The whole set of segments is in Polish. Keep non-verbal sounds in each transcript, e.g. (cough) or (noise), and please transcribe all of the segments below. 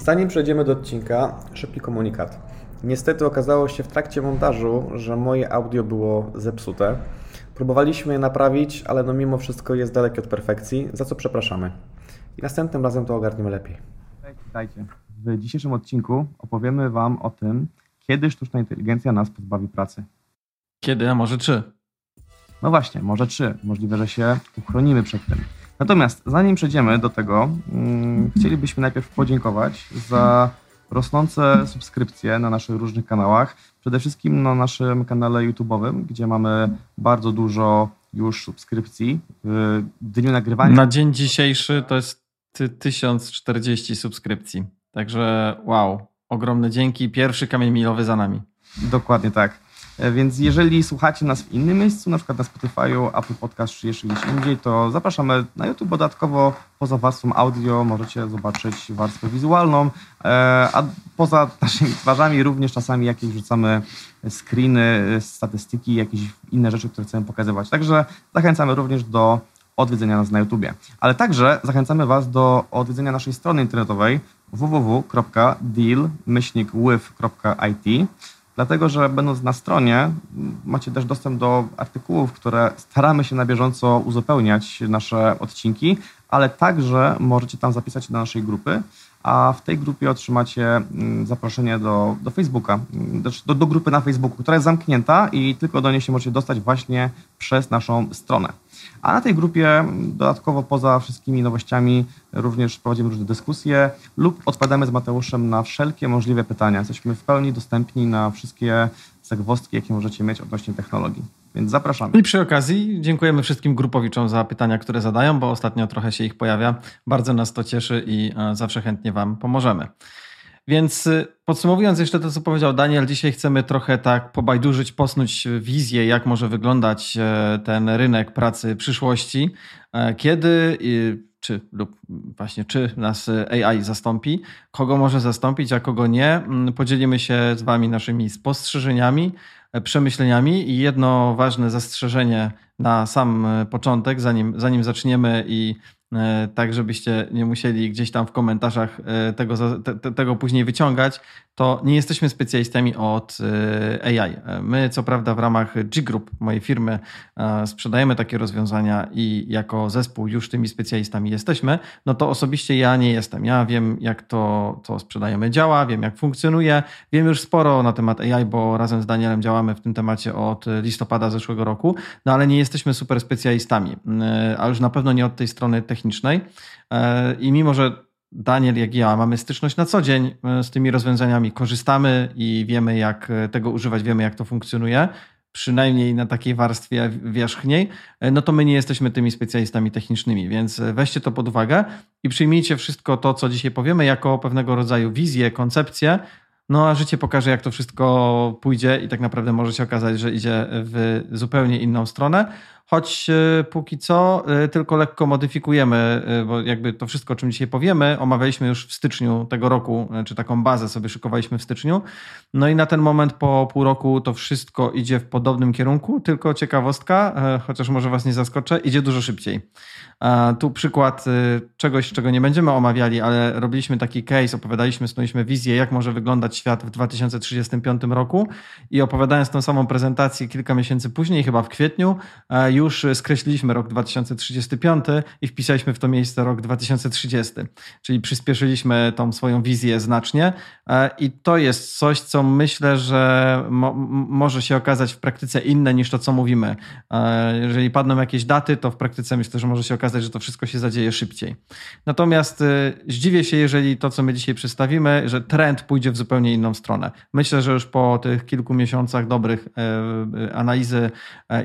Zanim przejdziemy do odcinka, szybki komunikat. Niestety okazało się w trakcie montażu, że moje audio było zepsute. Próbowaliśmy je naprawić, ale no mimo wszystko jest dalekie od perfekcji, za co przepraszamy. I następnym razem to ogarniemy lepiej. Witajcie. W dzisiejszym odcinku opowiemy Wam o tym, kiedy sztuczna inteligencja nas pozbawi pracy. Kiedy, a może czy? No właśnie, może czy. Możliwe, że się uchronimy przed tym. Natomiast zanim przejdziemy do tego, hmm, chcielibyśmy najpierw podziękować za rosnące subskrypcje na naszych różnych kanałach. Przede wszystkim na naszym kanale YouTube'owym, gdzie mamy bardzo dużo już subskrypcji. W dniu nagrywania. Na dzień dzisiejszy to jest 1040 subskrypcji. Także wow, ogromne dzięki. Pierwszy kamień milowy za nami. Dokładnie tak. E, więc jeżeli słuchacie nas w innym miejscu, na przykład na Spotify'u, Apple Podcast czy jeszcze gdzieś indziej, to zapraszamy na YouTube. Dodatkowo poza warstwą audio możecie zobaczyć warstwę wizualną, e, a poza naszymi twarzami również czasami jakieś wrzucamy screeny, statystyki, jakieś inne rzeczy, które chcemy pokazywać. Także zachęcamy również do odwiedzenia nas na YouTubie. Ale także zachęcamy Was do odwiedzenia naszej strony internetowej www.deal-with.it dlatego że będąc na stronie macie też dostęp do artykułów, które staramy się na bieżąco uzupełniać nasze odcinki, ale także możecie tam zapisać do naszej grupy, a w tej grupie otrzymacie mm, zaproszenie do, do Facebooka, mm, do, do grupy na Facebooku, która jest zamknięta i tylko do niej się możecie dostać właśnie przez naszą stronę. A na tej grupie dodatkowo poza wszystkimi nowościami również prowadzimy różne dyskusje lub odpowiadamy z Mateuszem na wszelkie możliwe pytania. Jesteśmy w pełni dostępni na wszystkie zagwozdki, jakie możecie mieć odnośnie technologii. Więc zapraszamy. I przy okazji dziękujemy wszystkim grupowiczom za pytania, które zadają, bo ostatnio trochę się ich pojawia. Bardzo nas to cieszy i e, zawsze chętnie Wam pomożemy. Więc y, podsumowując jeszcze to, co powiedział Daniel, dzisiaj chcemy trochę tak pobajdurzyć, posnuć wizję, jak może wyglądać e, ten rynek pracy przyszłości, e, kiedy czy lub właśnie czy nas AI zastąpi, kogo może zastąpić, a kogo nie. Mm, podzielimy się z Wami naszymi spostrzeżeniami, e, przemyśleniami i jedno ważne zastrzeżenie na sam początek, zanim, zanim zaczniemy i tak żebyście nie musieli gdzieś tam w komentarzach e, tego, te, tego później wyciągać, to nie jesteśmy specjalistami od e, AI. My, co prawda, w ramach G Group, mojej firmy, sprzedajemy takie rozwiązania i jako zespół już tymi specjalistami jesteśmy, no to osobiście ja nie jestem. Ja wiem, jak to, co sprzedajemy działa, wiem, jak funkcjonuje, wiem już sporo na temat AI, bo razem z Danielem działamy w tym temacie od listopada zeszłego roku, no ale nie jesteśmy super specjalistami, a już na pewno nie od tej strony technicznej. E, I mimo, że Daniel, jak ja, mamy styczność na co dzień e, z tymi rozwiązaniami, korzystamy i wiemy, jak e, tego używać, wiemy, jak to funkcjonuje, przynajmniej na takiej warstwie wierzchniej, no to my nie jesteśmy tymi specjalistami technicznymi, więc weźcie to pod uwagę i przyjmijcie wszystko to, co dzisiaj powiemy, jako pewnego rodzaju wizję, koncepcję, no a życie pokaże, jak to wszystko pójdzie i tak naprawdę może się okazać, że idzie w zupełnie inną stronę choć e, póki co e, tylko lekko modyfikujemy, e, bo jakby to wszystko, o czym dzisiaj powiemy, omawialiśmy już w styczniu tego roku, czy taką bazę sobie szykowaliśmy w styczniu. No i na ten moment po pół roku to wszystko idzie w podobnym kierunku, tylko ciekawostka, chociaż może Was nie zaskoczę, idzie dużo szybciej. Tu przykład czegoś, czego nie będziemy omawiali, ale robiliśmy taki case, opowiadaliśmy, snuliśmy wizję, jak może wyglądać świat w 2035 roku i opowiadając tą samą prezentację kilka miesięcy później, chyba w kwietniu, już skreśliliśmy rok 2035 i wpisaliśmy w to miejsce rok 2030. Czyli przyspieszyliśmy tą swoją wizję znacznie e, i to jest coś, co myślę, że mo może się okazać w praktyce inne niż to, co mówimy. E, jeżeli padną jakieś daty, to w praktyce myślę, że może się okazać, że to wszystko się zadzieje szybciej. Natomiast e, zdziwię się, jeżeli to, co my dzisiaj przedstawimy, że trend pójdzie w zupełnie inną stronę. Myślę, że już po tych kilku miesiącach dobrych analizy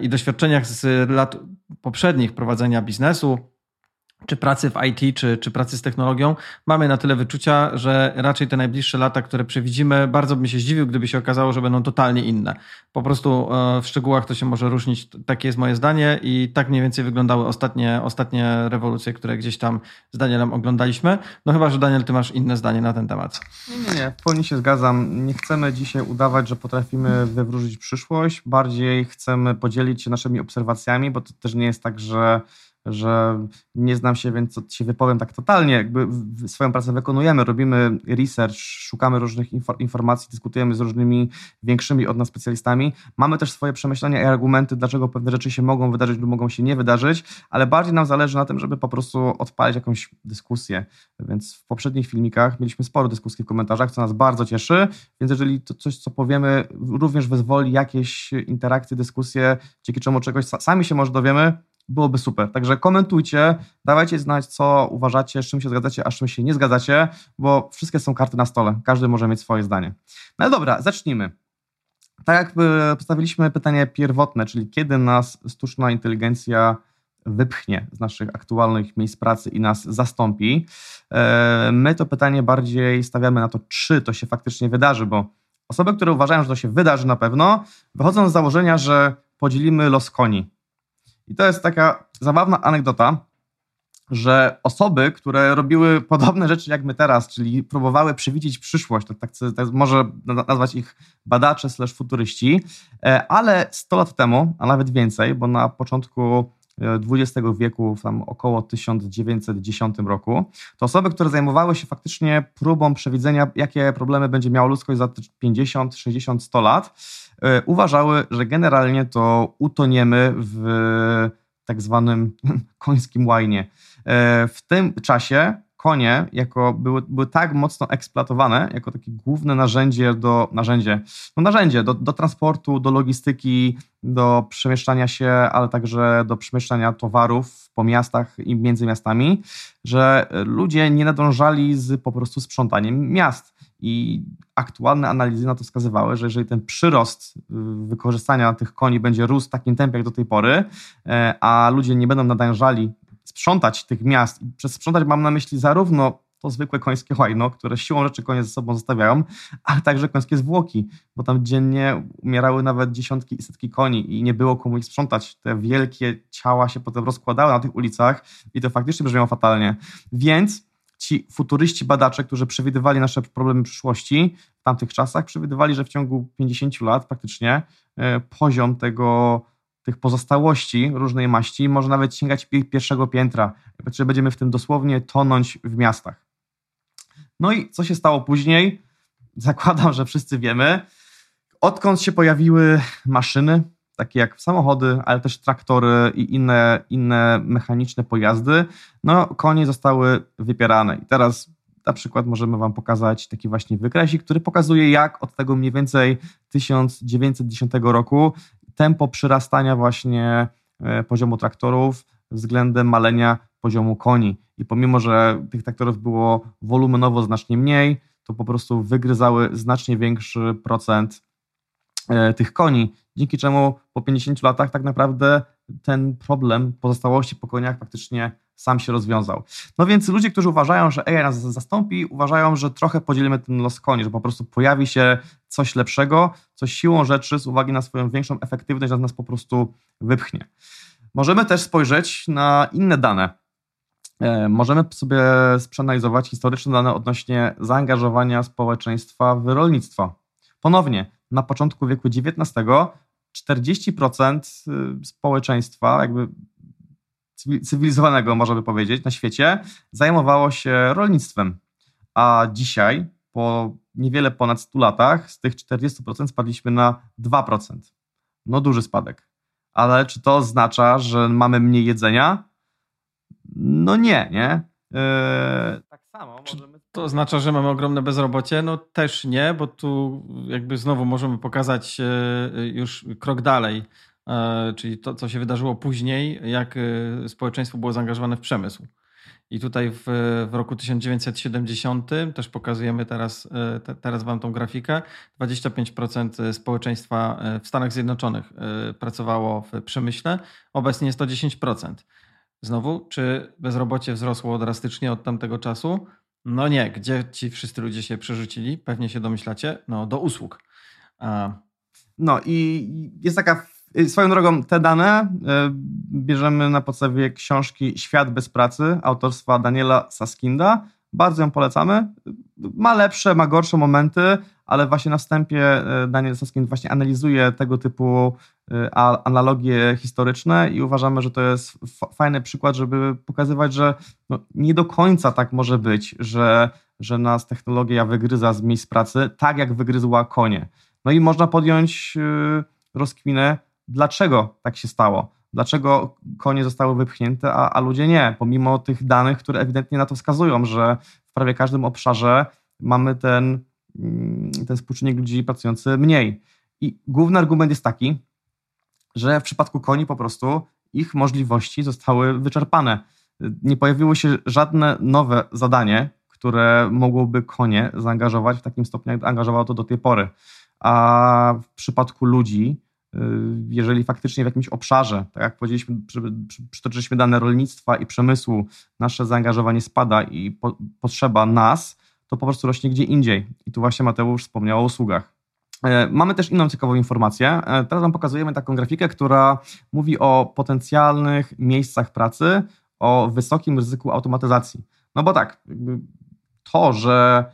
i doświadczeniach z lat poprzednich prowadzenia biznesu, czy pracy w IT, czy, czy pracy z technologią, mamy na tyle wyczucia, że raczej te najbliższe lata, które przewidzimy, bardzo bym się zdziwił, gdyby się okazało, że będą totalnie inne. Po prostu e, w szczegółach to się może różnić, takie jest moje zdanie i tak mniej więcej wyglądały ostatnie, ostatnie rewolucje, które gdzieś tam z Danielem oglądaliśmy. No chyba, że Daniel, ty masz inne zdanie na ten temat. Nie, nie, nie, w pełni się zgadzam. Nie chcemy dzisiaj udawać, że potrafimy wywrócić przyszłość, bardziej chcemy podzielić się naszymi obserwacjami, bo to też nie jest tak, że że nie znam się, więc się wypowiem tak totalnie. Jakby swoją pracę wykonujemy, robimy research, szukamy różnych informacji, dyskutujemy z różnymi większymi od nas specjalistami. Mamy też swoje przemyślenia i argumenty, dlaczego pewne rzeczy się mogą wydarzyć lub mogą się nie wydarzyć, ale bardziej nam zależy na tym, żeby po prostu odpalić jakąś dyskusję. Więc w poprzednich filmikach mieliśmy sporo dyskusji w komentarzach, co nas bardzo cieszy, więc jeżeli to coś, co powiemy, również wyzwoli jakieś interakcje, dyskusje, dzięki czemu czegoś sami się może dowiemy, byłoby super. Także komentujcie, dawajcie znać, co uważacie, z czym się zgadzacie, a z czym się nie zgadzacie, bo wszystkie są karty na stole. Każdy może mieć swoje zdanie. No dobra, zacznijmy. Tak jak postawiliśmy pytanie pierwotne, czyli kiedy nas sztuczna inteligencja wypchnie z naszych aktualnych miejsc pracy i nas zastąpi, e, my to pytanie bardziej stawiamy na to, czy to się faktycznie wydarzy, bo osoby, które uważają, że to się wydarzy na pewno, wychodzą z założenia, że podzielimy los koni i to jest taka zabawna anegdota, że osoby, które robiły podobne rzeczy jak my teraz, czyli próbowały przewidzieć przyszłość, to tak, tak może nazwać ich badacze slash futuryści, e, ale 100 lat temu, a nawet więcej, bo na początku XX e, wieku, tam około 1910 roku, to osoby, które zajmowały się faktycznie próbą przewidzenia, jakie problemy będzie miało ludzkość za 50, 60, 100 lat, E, uważały, że generalnie to utoniemy w tak zwanym (laughs) końskim łajnie. E, w tym czasie konie jako były, były tak mocno eksploatowane jako takie główne narzędzie do narzędzie, no narzędzie do, do transportu, do logistyki, do przemieszczania się, ale także do przemieszczania towarów po miastach i między miastami, że ludzie nie nadążali z po prostu sprzątaniem miast. I aktualne analizy na to wskazywały, że jeżeli ten przyrost y, wykorzystania tych koni będzie rósł w takim tempie jak do tej pory, e, a ludzie nie będą nadążali sprzątać tych miast, i przez sprzątać mam na myśli zarówno to zwykłe końskie łajno, które siłą rzeczy konie ze sobą zostawiają, ale także końskie zwłoki, bo tam dziennie umierały nawet dziesiątki i setki koni i nie było komu ich sprzątać. Te wielkie ciała się potem rozkładały na tych ulicach i to faktycznie brzmiało fatalnie. Więc ci futuryści badacze, którzy przewidywali nasze problemy przyszłości w tamtych czasach, przewidywali, że w ciągu 50 lat praktycznie e, poziom tego, tych pozostałości różnej maści może nawet sięgać pierwszego piętra, czyli będziemy w tym dosłownie tonąć w miastach. No i co się stało później? (laughs) Zakładam, że wszyscy wiemy. Odkąd się pojawiły maszyny, takie jak samochody, ale też traktory i inne, inne mechaniczne pojazdy, no konie zostały wypierane. I teraz na przykład możemy Wam pokazać taki właśnie wykresik, który pokazuje, jak od tego mniej więcej 1910 roku tempo przyrastania właśnie e, poziomu traktorów względem malenia poziomu koni. I pomimo, że tych traktorów było wolumenowo znacznie mniej, to po prostu wygryzały znacznie większy procent e, tych koni dzięki czemu po 50 latach tak naprawdę ten problem pozostałości po koniach faktycznie sam się rozwiązał. No więc ludzie, którzy uważają, że AI nas zastąpi, uważają, że trochę podzielimy ten los koni, że po prostu pojawi się coś lepszego, coś siłą rzeczy z uwagi na swoją większą efektywność nas po prostu wypchnie. Możemy też spojrzeć na inne dane. E, możemy sobie przeanalizować historyczne dane odnośnie zaangażowania społeczeństwa w rolnictwo. Ponownie, na początku wieku XIX 40% y, społeczeństwa, jakby cywilizowanego, można by powiedzieć, na świecie, zajmowało się rolnictwem. A dzisiaj, po niewiele ponad 100 latach, z tych 40% spadliśmy na 2%. No duży spadek. Ale czy to oznacza, że mamy mniej jedzenia? No nie, nie. Yy, tak samo możemy to oznacza, że mamy ogromne bezrobocie? No też nie, bo tu jakby znowu możemy pokazać e, już krok dalej, czyli to, co się wydarzyło później, jak e, społeczeństwo było zaangażowane w przemysł. I tutaj w, w roku 1970 też pokazujemy teraz, te, teraz Wam tą grafikę. 25% społeczeństwa w Stanach Zjednoczonych pracowało w przemyśle, obecnie jest to 10%. Znowu, czy bezrobocie wzrosło drastycznie od tamtego czasu? No nie, gdzie ci wszyscy ludzie się przerzucili? Pewnie się domyślacie. No, do usług. A... No i jest taka, swoją drogą, te dane e, bierzemy na podstawie książki Świat bez pracy autorstwa Daniela Saskinda. Bardzo ją polecamy. Ma lepsze, ma gorsze momenty, ale właśnie na wstępie Daniel Soskin właśnie analizuje tego typu analogie historyczne i uważamy, że to jest fajny przykład, żeby pokazywać, że no nie do końca tak może być, że, że nas technologia wygryza z miejsc pracy, tak jak wygryzła konie. No i można podjąć rozkminę, dlaczego tak się stało. Dlaczego konie zostały wypchnięte, a, a ludzie nie, pomimo tych danych, które ewidentnie na to wskazują, że w prawie każdym obszarze mamy ten, mm, ten współczynnik ludzi pracujący mniej. I główny argument jest taki, że w przypadku koni po prostu ich możliwości zostały wyczerpane. Nie pojawiło się żadne nowe zadanie, które mogłoby konie zaangażować w takim stopniu, jak angażowało to do tej pory. A w przypadku ludzi jeżeli faktycznie w jakimś obszarze, tak jak powiedzieliśmy, przytoczyliśmy dane rolnictwa i przemysłu, nasze zaangażowanie spada i po, potrzeba nas, to po prostu rośnie gdzie indziej. I tu właśnie Mateusz wspomniał o usługach. E, mamy też inną ciekawą informację. E, teraz Wam pokazujemy taką grafikę, która mówi o potencjalnych miejscach pracy, o wysokim ryzyku automatyzacji. No bo tak, to, że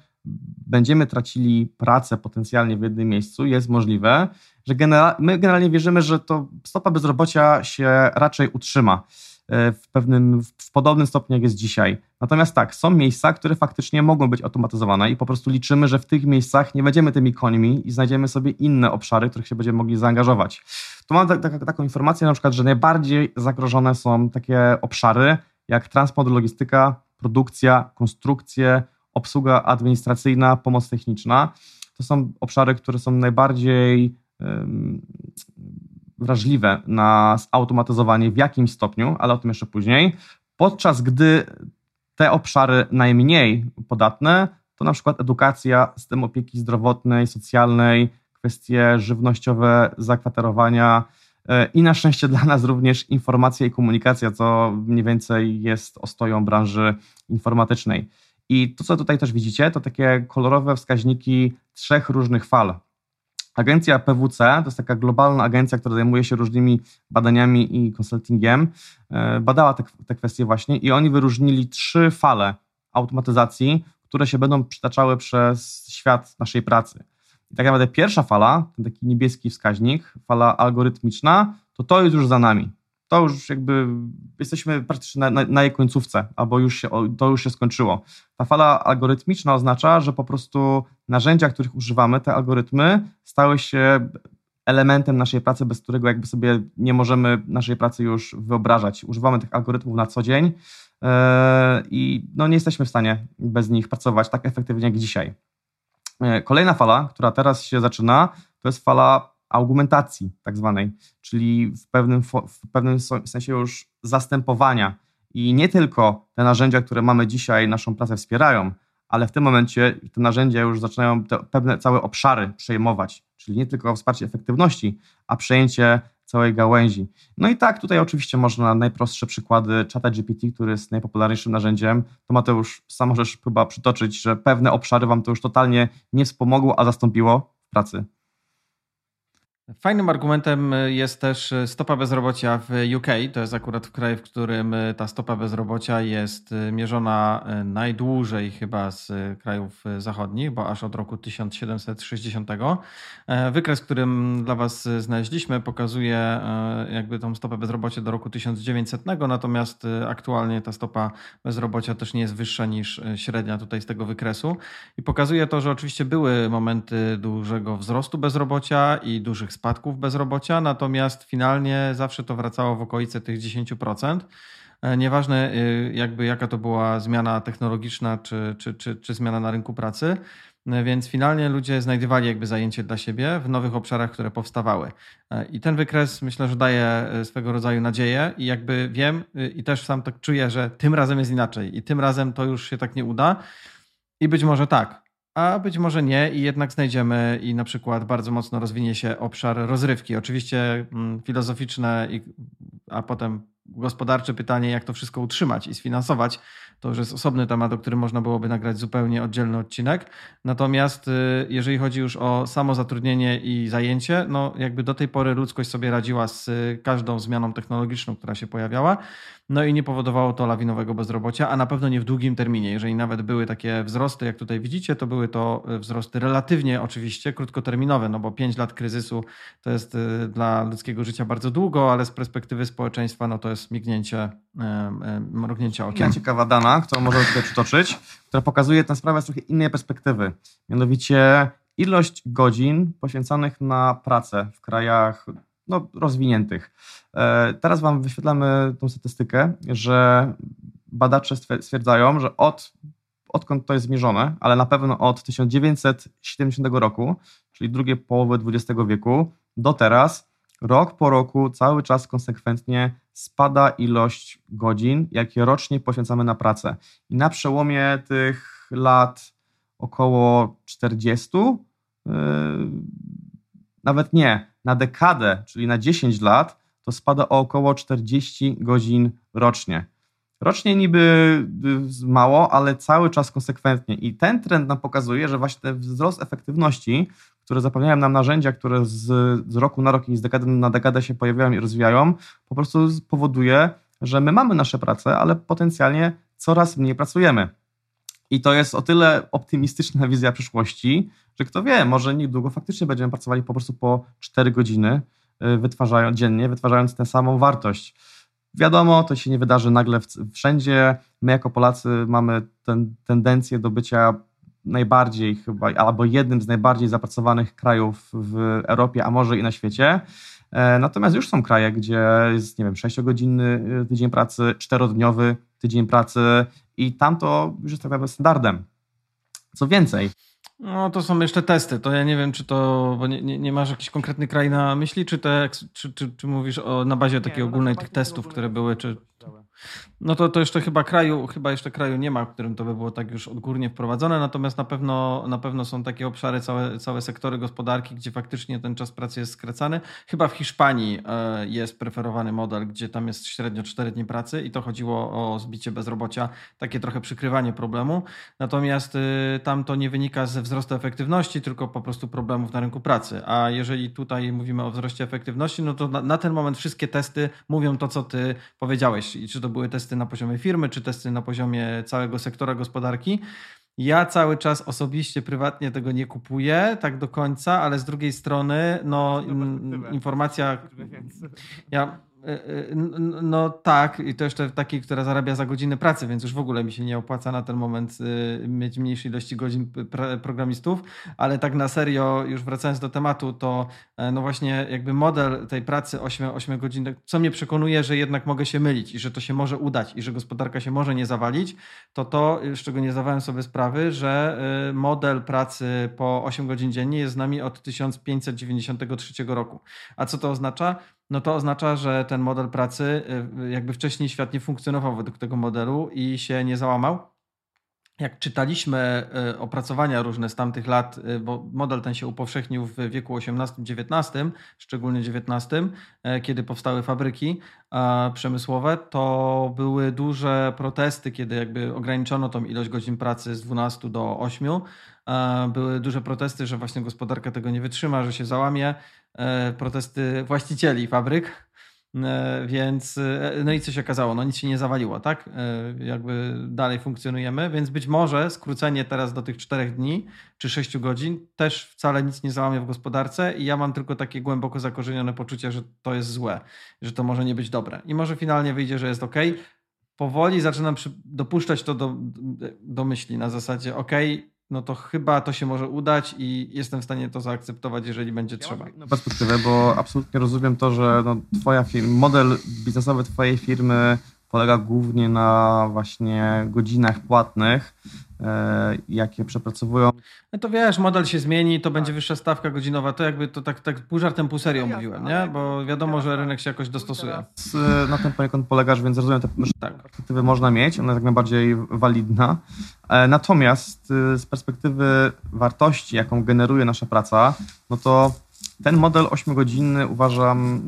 będziemy tracili pracę potencjalnie w jednym miejscu, jest możliwe, że genera my generalnie wierzymy, że to stopa bezrobocia się raczej utrzyma e, w pewnym, w podobnym stopniu, jak jest dzisiaj. Natomiast tak, są miejsca, które faktycznie mogą być automatyzowane i po prostu liczymy, że w tych miejscach nie będziemy tymi końmi i znajdziemy sobie inne obszary, w których się będziemy mogli zaangażować. Tu mam tak, tak, taką informację na przykład, że najbardziej zagrożone są takie obszary jak transport, logistyka, produkcja, konstrukcje, obsługa administracyjna, pomoc techniczna. To są obszary, które są najbardziej wrażliwe na zautomatyzowanie w jakimś stopniu, ale o tym jeszcze później. Podczas gdy te obszary najmniej podatne to na przykład edukacja, system opieki zdrowotnej, socjalnej, kwestie żywnościowe, zakwaterowania e, i na szczęście dla nas również informacja i komunikacja, co mniej więcej jest ostoją branży informatycznej. I to, co tutaj też widzicie, to takie kolorowe wskaźniki trzech różnych fal. Agencja PWC to jest taka globalna agencja, która zajmuje się różnymi badaniami i konsultingiem. E, badała te, te kwestie właśnie i oni wyróżnili trzy fale automatyzacji, które się będą przytaczały przez świat naszej pracy. I tak naprawdę pierwsza fala, ten taki niebieski wskaźnik, fala algorytmiczna, to to jest już za nami to już jakby jesteśmy praktycznie na, na, na, jej końcówce, albo już się, to już się skończyło. Ta fala algorytmiczna oznacza, że po prostu narzędzia, których używamy, te algorytmy stały się elementem naszej pracy, bez którego jakby sobie nie możemy naszej pracy już wyobrażać. Używamy tych algorytmów na co dzień yy, i no nie jesteśmy w stanie bez nich pracować tak efektywnie jak dzisiaj. Yy, kolejna fala, która teraz się zaczyna, to jest fala augmentacji tak zwanej, czyli w pewnym, w pewnym sensie już zastępowania. I nie tylko te narzędzia, które mamy dzisiaj, naszą pracę wspierają, ale w tym momencie te narzędzia już zaczynają te pewne całe obszary przejmować, czyli nie tylko wsparcie efektywności, a przejęcie całej gałęzi. No i tak, tutaj oczywiście można najprostsze przykłady czata GPT, który jest najpopularniejszym narzędziem. To Mateusz, sam możesz chyba przytoczyć, że pewne obszary Wam to już totalnie nie wspomogło, a zastąpiło w pracy. Fajnym argumentem jest też stopa bezrobocia w UK. To jest akurat kraj, w którym ta stopa bezrobocia jest mierzona najdłużej chyba z krajów zachodnich, bo aż od roku 1760. Wykres, którym dla Was znaleźliśmy, pokazuje jakby tą stopę bezrobocia do roku 1900, natomiast aktualnie ta stopa bezrobocia też nie jest wyższa niż średnia tutaj z tego wykresu. I pokazuje to, że oczywiście były momenty dużego wzrostu bezrobocia i dużych spadków bezrobocia, natomiast finalnie zawsze to wracało w okolice tych 10%. E, nieważne y, jakby jaka to była zmiana technologiczna czy, czy, czy, czy zmiana na rynku pracy, e, więc finalnie ludzie znajdowali jakby zajęcie dla siebie w nowych obszarach, które powstawały. E, I ten wykres myślę, że daje swego rodzaju nadzieję i jakby wiem i też sam tak czuję, że tym razem jest inaczej i tym razem to już się tak nie uda. I być może tak, a być może nie i jednak znajdziemy i na przykład bardzo mocno rozwinie się obszar rozrywki. Oczywiście mm, filozoficzne, a potem gospodarcze pytanie, jak to wszystko utrzymać i sfinansować. To już jest osobny temat, o którym można byłoby nagrać zupełnie oddzielny odcinek. Natomiast y, jeżeli chodzi już o samo zatrudnienie i zajęcie, no jakby do tej pory ludzkość sobie radziła z każdą zmianą technologiczną, która się pojawiała. No i nie powodowało to lawinowego bezrobocia, a na pewno nie w długim terminie. Jeżeli nawet były takie wzrosty, jak tutaj widzicie, to były to e, wzrosty relatywnie oczywiście krótkoterminowe, no bo 5 lat kryzysu to jest dla ludzkiego życia bardzo długo, ale z perspektywy społeczeństwa no to jest mignięcie, e, mrugnięcie okiem. Jedna ciekawa dana, którą możemy tutaj przytoczyć, która pokazuje tę sprawę z trochę innej perspektywy. Mianowicie ilość godzin poświęcanych na pracę w krajach no, rozwiniętych. E, teraz Wam wyświetlamy tą statystykę, że badacze stwierdzają, że od, odkąd to jest zmierzone, ale na pewno od 1970 roku, czyli drugiej połowy XX wieku, do teraz, rok po roku, cały czas konsekwentnie spada ilość godzin, jakie rocznie poświęcamy na pracę. I na przełomie tych lat około 40, yy, nawet nie, na dekadę, czyli na 10 lat, to spada o około 40 godzin rocznie. Rocznie niby y, mało, ale cały czas konsekwentnie. I ten trend nam pokazuje, że właśnie ten wzrost efektywności, które zapewniają nam narzędzia, które z, z roku na rok i z dekady na dekadę się pojawiają i rozwijają, po prostu powoduje, że my mamy nasze prace, ale potencjalnie coraz mniej pracujemy. I to jest o tyle optymistyczna wizja przyszłości, że kto wie, może niedługo faktycznie będziemy pracowali po prostu po 4 godziny y, wytwarzają, dziennie, wytwarzając tę samą wartość. Wiadomo, to się nie wydarzy nagle wszędzie. My jako Polacy mamy ten, tendencję do bycia najbardziej chyba, albo jednym z najbardziej zapracowanych krajów w Europie, a może i na świecie. E, natomiast już są kraje, gdzie jest, nie wiem, 6-godzinny y, tydzień pracy, 4-dniowy tydzień pracy i tam to już jest tak naprawdę standardem. Co więcej, no to są jeszcze testy. To ja nie wiem, czy to. Bo nie, nie, nie masz jakiś konkretny kraj na myśli, czy, te, czy, czy, czy mówisz o, na bazie takiej no, ogólnej tych testów, które były, czy. No to, to jeszcze chyba kraju, chyba jeszcze kraju nie ma, w którym to by było tak już odgórnie wprowadzone, natomiast na pewno, na pewno są takie obszary, całe, całe sektory gospodarki, gdzie faktycznie ten czas pracy jest skracany. Chyba w Hiszpanii e, jest preferowany model, gdzie tam jest średnio 4 dni pracy i to chodziło o zbicie bezrobocia, takie trochę przykrywanie problemu. Natomiast e, tam to nie wynika ze wzrostu efektywności, tylko po prostu problemów na rynku pracy. A jeżeli tutaj mówimy o wzroście efektywności, no to na, na ten moment wszystkie testy mówią to, co ty powiedziałeś. I czy to były testy na poziomie firmy, czy testy na poziomie całego sektora gospodarki. Ja cały czas osobiście, prywatnie tego nie kupuję tak do końca, ale z drugiej strony, no, informacja. Ja no tak, i to jeszcze taki, która zarabia za godziny pracy, więc już w ogóle mi się nie opłaca na ten moment e, mieć mniejszej ilości godzin programistów, ale tak na serio, już wracając do tematu, to no właśnie jakby model tej pracy 8, 8 godzin, co mnie przekonuje, że jednak mogę się mylić i że to się może udać i że gospodarka się może nie zawalić, to to, z czego nie zdawałem sobie sprawy, że model pracy po 8 godzin dziennie jest z nami od 1593 roku. A co to oznacza? No to oznacza, że ten model pracy, y, jakby wcześniej świat nie funkcjonował według tego modelu i się nie załamał. Jak czytaliśmy y, opracowania różne z tamtych lat, y, bo model ten się upowszechnił w wieku XVIII-XIX, szczególnie XIX, kiedy powstały fabryki przemysłowe, to były duże protesty, kiedy jakby ograniczono tą ilość godzin pracy z 12 do 8. Były duże protesty, że właśnie gospodarka tego nie wytrzyma, że się załamie. E, protesty właścicieli fabryk. E, więc, e, no i co się okazało? No nic się nie zawaliło, tak? Jakby dalej funkcjonujemy, więc być może skrócenie teraz do tych czterech dni czy sześciu godzin też wcale nic nie załamie w gospodarce i ja mam tylko takie głęboko zakorzenione poczucie, że to jest złe, że to może nie być dobre. I może finalnie wyjdzie, że jest ok. Powoli zaczynam dopuszczać to do, do myśli na zasadzie, ok, no to chyba to się może udać i jestem w stanie to zaakceptować, jeżeli będzie ja trzeba. Na perspektywę, bo absolutnie rozumiem to, że no, twoja firma, model biznesowy twojej firmy polega głównie na właśnie godzinach płatnych, jakie przepracowują. No to wiesz, model się zmieni, to tak. będzie wyższa stawka godzinowa. To jakby to tak, tak pół żartem, pół serio no mówiłem, nie? Bo wiadomo, że rynek się jakoś dostosuje. E, na tym poniekąd polegasz, więc rozumiem, że tak. perspektywy można mieć, ona jest jak najbardziej walidna. E, natomiast z perspektywy wartości, jaką generuje nasza praca, no to ten model 8-godzinny uważam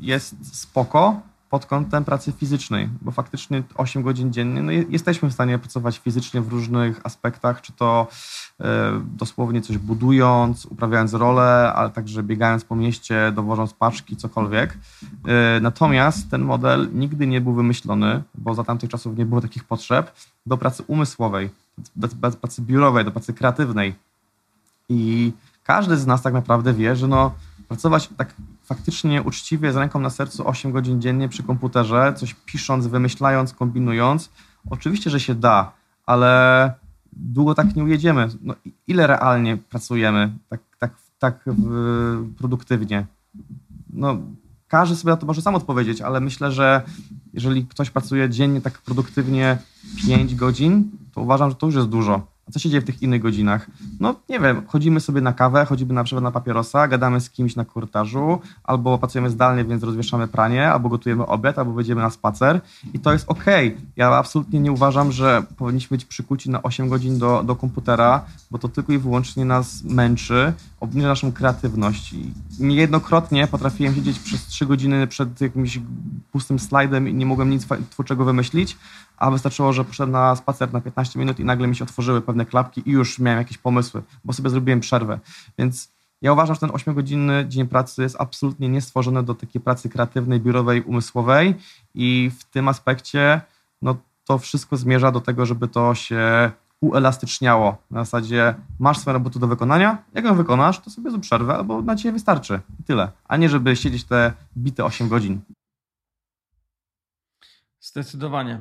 jest spoko, pod kątem pracy fizycznej, bo faktycznie 8 godzin dziennie no jesteśmy w stanie pracować fizycznie w różnych aspektach, czy to e, dosłownie coś budując, uprawiając rolę, ale także biegając po mieście, dowożąc paczki, cokolwiek. E, natomiast ten model nigdy nie był wymyślony, bo za tamtych czasów nie było takich potrzeb, do pracy umysłowej, do pracy biurowej, do pracy kreatywnej. I każdy z nas tak naprawdę wie, że no, pracować tak faktycznie uczciwie, z ręką na sercu 8 godzin dziennie przy komputerze, coś pisząc, wymyślając, kombinując, oczywiście, że się da, ale długo tak nie ujedziemy. No, ile realnie pracujemy tak, tak, tak produktywnie? No, każdy sobie na to może sam odpowiedzieć, ale myślę, że jeżeli ktoś pracuje dziennie tak produktywnie 5 godzin, to uważam, że to już jest dużo. A co się dzieje w tych innych godzinach? No nie wiem, chodzimy sobie na kawę, chodzimy na przykład na papierosa, gadamy z kimś na korytarzu, albo pracujemy zdalnie, więc rozwieszamy pranie, albo gotujemy obiad, albo wyjdziemy na spacer i to jest ok. Ja absolutnie nie uważam, że powinniśmy być przykuci na 8 godzin do, do komputera, bo to tylko i wyłącznie nas męczy, obniża naszą kreatywność. Niejednokrotnie potrafiłem siedzieć przez 3 godziny przed jakimś pustym slajdem i nie mogłem nic twórczego wymyślić, a wystarczyło, że poszedłem na spacer na 15 minut i nagle mi się otworzyły pewne klapki i już miałem jakieś pomysły, bo sobie zrobiłem przerwę. Więc ja uważam, że ten 8-godzinny dzień pracy jest absolutnie niestworzony do takiej pracy kreatywnej, biurowej, umysłowej i w tym aspekcie no, to wszystko zmierza do tego, żeby to się uelastyczniało. Na zasadzie masz swoją robotę do wykonania, jak ją wykonasz, to sobie zrób przerwę albo na ciebie wystarczy i tyle, a nie żeby siedzieć te bite 8 godzin. Zdecydowanie.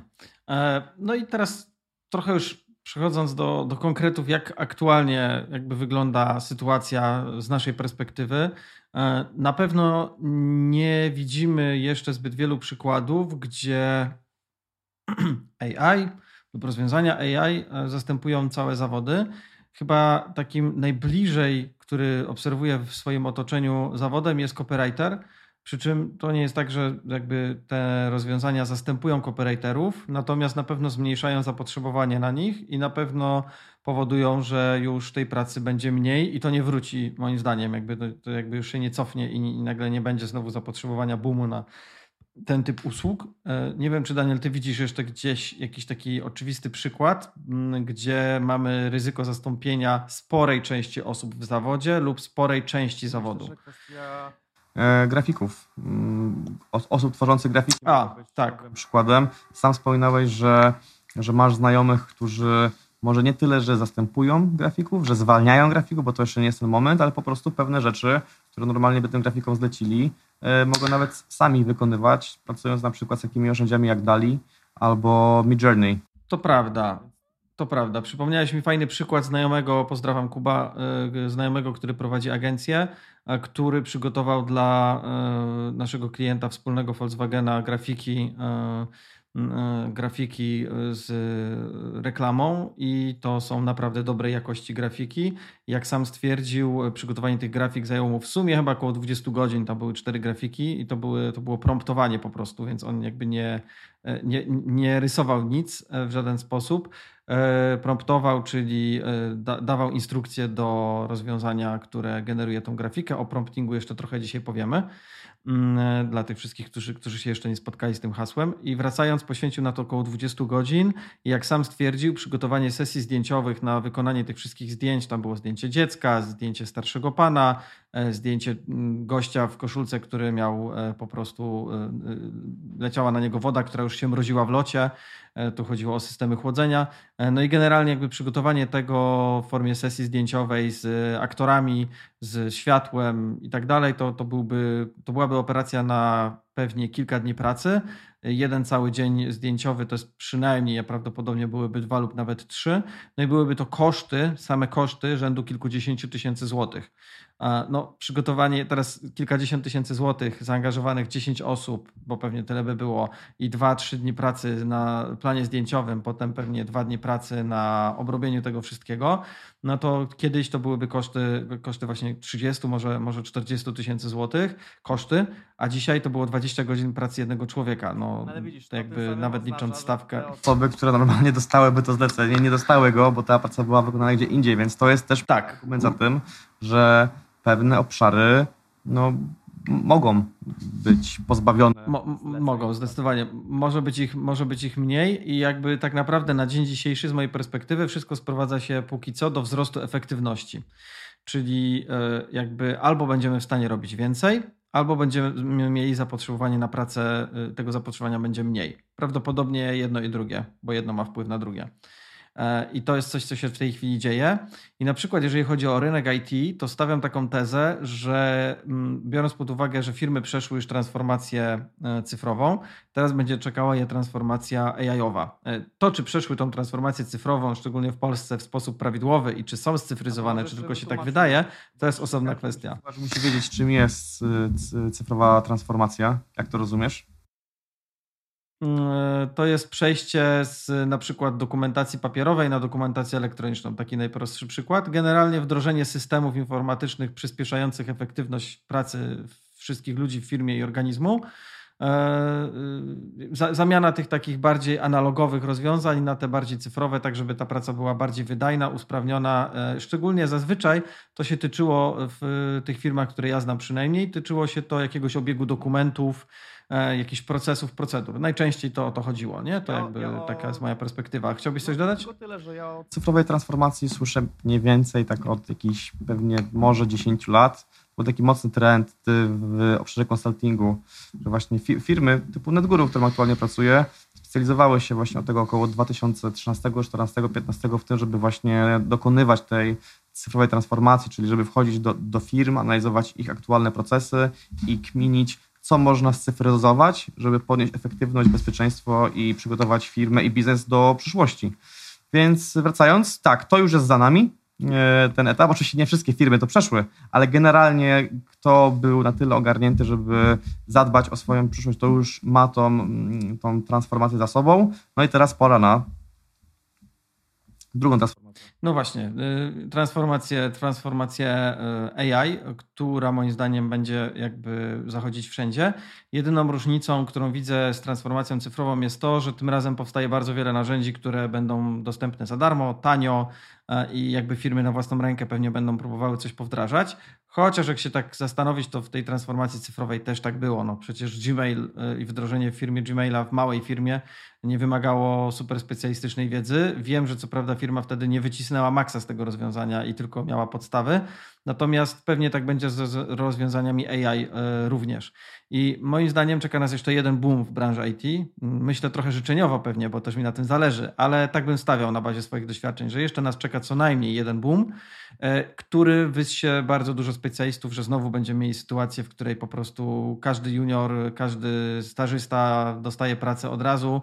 E, no i teraz trochę już przechodząc do, do konkretów, jak aktualnie jakby wygląda sytuacja z naszej perspektywy, e, na pewno nie widzimy jeszcze zbyt wielu przykładów, gdzie (clears throat) AI lub rozwiązania AI e, zastępują całe zawody. Chyba takim najbliżej, który obserwuję w swoim otoczeniu zawodem jest copywriter, przy czym to nie jest tak, że jakby te rozwiązania zastępują copywriterów, natomiast na pewno zmniejszają zapotrzebowanie na nich i na pewno powodują, że już tej pracy będzie mniej i to nie wróci moim zdaniem, jakby to, to jakby już się nie cofnie i, i nagle nie będzie znowu zapotrzebowania boomu na ten typ usług. E, nie wiem, czy Daniel, ty widzisz jeszcze gdzieś jakiś taki oczywisty przykład, gdzie mamy ryzyko zastąpienia sporej części osób w zawodzie lub sporej części zawodu. Myślę, kwestia E, grafików, mm, osób tworzących grafiki. A, tak. Przykładem. Sam wspominałeś, że, że masz znajomych, którzy może nie tyle, że zastępują grafików, że zwalniają grafików, bo to jeszcze nie jest ten moment, ale po prostu pewne rzeczy, które normalnie by tym grafikom zlecili, mogą nawet sami wykonywać, pracując na przykład z takimi narzędziami jak DALI albo Midjourney. To prawda. To prawda. Przypomniałeś mi fajny przykład znajomego, pozdrawiam Kuba, e, znajomego, który prowadzi agencję, który przygotował dla e, naszego klienta wspólnego Volkswagena grafiki e, grafiki z reklamą i to są naprawdę dobrej jakości grafiki. Jak sam stwierdził, przygotowanie tych grafik zajęło mu w sumie chyba około 20 godzin. Tam były cztery grafiki i to, były, to było promptowanie po prostu, więc on jakby nie, nie, nie rysował nic w żaden sposób. E, promptował, czyli e, da, dawał instrukcje do rozwiązania, które generuje tą grafikę. O promptingu jeszcze trochę dzisiaj powiemy. Mm, dla tych wszystkich, którzy, którzy się jeszcze nie spotkali z tym hasłem. I wracając, poświęcił na to około 20 godzin. I jak sam stwierdził, przygotowanie sesji zdjęciowych na wykonanie tych wszystkich zdjęć, tam było zdjęcie dziecka, zdjęcie starszego pana, zdjęcie mm, gościa w koszulce, który miał e, po prostu, leciała na niego woda, która już się mroziła w locie. Tu chodziło o systemy chłodzenia. No i generalnie jakby przygotowanie tego w formie sesji zdjęciowej z aktorami, z światłem i tak dalej, to, to, byłby, to byłaby operacja na pewnie kilka dni pracy. Jeden cały dzień zdjęciowy to jest przynajmniej, prawdopodobnie byłyby dwa lub nawet trzy. No i byłyby to koszty, same koszty rzędu kilkudziesięciu tysięcy złotych. No, przygotowanie teraz kilkadziesiąt tysięcy złotych, zaangażowanych 10 osób, bo pewnie tyle by było, i 2-3 dni pracy na planie zdjęciowym, potem pewnie 2 dni pracy na obrobieniu tego wszystkiego, no to kiedyś to byłyby koszty, koszty właśnie 30, może, może 40 tysięcy złotych, koszty, a dzisiaj to było 20 godzin pracy jednego człowieka. No, no Ale widzisz, to jakby nawet licząc stawkę. Osoby, które normalnie dostałyby to zlecenie, nie dostały go, bo ta praca była wykonana gdzie indziej, więc to jest też tak. argument za tym, że pewne obszary no, mogą być pozbawione. Mo mogą, zdecydowanie. Może być, ich, może być ich mniej i jakby tak naprawdę na dzień dzisiejszy z mojej perspektywy wszystko sprowadza się póki co do wzrostu efektywności. Czyli e, jakby albo będziemy w stanie robić więcej, albo będziemy mieli zapotrzebowanie na pracę, e, tego zapotrzebowania będzie mniej. Prawdopodobnie jedno i drugie, bo jedno ma wpływ na drugie. E, I to jest coś, co się w tej chwili dzieje. I na przykład, jeżeli chodzi o rynek IT, to stawiam taką tezę, że mm, biorąc pod uwagę, że firmy przeszły już transformację e, cyfrową, teraz będzie czekała je transformacja AI-owa. E, to, czy przeszły tą transformację cyfrową, szczególnie w Polsce, w sposób prawidłowy i czy są scyfryzowane, czy tylko się tak wydaje, to jest osobna kwestia. Musi wiedzieć, czym jest cyfrowa transformacja. Jak to rozumiesz? Mm, to jest przejście z na przykład dokumentacji papierowej na dokumentację elektroniczną. Taki najprostszy przykład. Generalnie wdrożenie systemów informatycznych przyspieszających efektywność pracy wszystkich ludzi w firmie i organizmu. E, y, zamiana tych takich bardziej analogowych rozwiązań na te bardziej cyfrowe, tak żeby ta praca była bardziej wydajna, usprawniona. E, szczególnie zazwyczaj to się tyczyło w tych firmach, które ja znam przynajmniej, tyczyło się to jakiegoś obiegu dokumentów, E, jakichś procesów, procedur. Najczęściej to o to chodziło, nie? To jakby ja taka jest moja perspektywa. Chciałbyś coś dodać? Tylko tyle, że ja o cyfrowej transformacji słyszę mniej więcej tak od jakichś pewnie może 10 lat. Był taki mocny trend w obszarze konsultingu, że właśnie firmy typu NetGuru, w którym aktualnie pracuję, specjalizowały się właśnie od tego około 2013, 14, 15 w tym, żeby właśnie dokonywać tej cyfrowej transformacji, czyli żeby wchodzić do, do firm, analizować ich aktualne procesy i kminić, co można scyfryzować, żeby podnieść efektywność, bezpieczeństwo i przygotować firmę i biznes do przyszłości. Więc wracając, tak, to już jest za nami, e, ten etap. Oczywiście nie wszystkie firmy to przeszły, ale generalnie kto był na tyle ogarnięty, żeby zadbać o swoją przyszłość, to już ma tą, mm, tą transformację za sobą. No i teraz pora na drugą transformację. No właśnie, y, transformację, transformację y, AI, która moim zdaniem będzie jakby zachodzić wszędzie. Jedyną różnicą, którą widzę z transformacją cyfrową jest to, że tym razem powstaje bardzo wiele narzędzi, które będą dostępne za darmo, tanio i jakby firmy na własną rękę pewnie będą próbowały coś powdrażać. Chociaż jak się tak zastanowić, to w tej transformacji cyfrowej też tak było. No przecież Gmail y, i wdrożenie w firmie Gmaila w małej firmie nie wymagało super specjalistycznej wiedzy. Wiem, że co prawda firma wtedy nie wycisnęła maksa z tego rozwiązania i tylko miała podstawy, natomiast pewnie tak będzie z rozwiązaniami AI y, również. I moim zdaniem czeka nas jeszcze jeden boom w branży IT. Myślę trochę życzeniowo pewnie, bo też mi na tym zależy, ale tak bym stawiał na bazie swoich doświadczeń, że jeszcze nas czeka co najmniej jeden boom, y, który wysie bardzo dużo specjalistów, że znowu będziemy mieli sytuację, w której po prostu każdy junior, każdy stażysta dostaje pracę od razu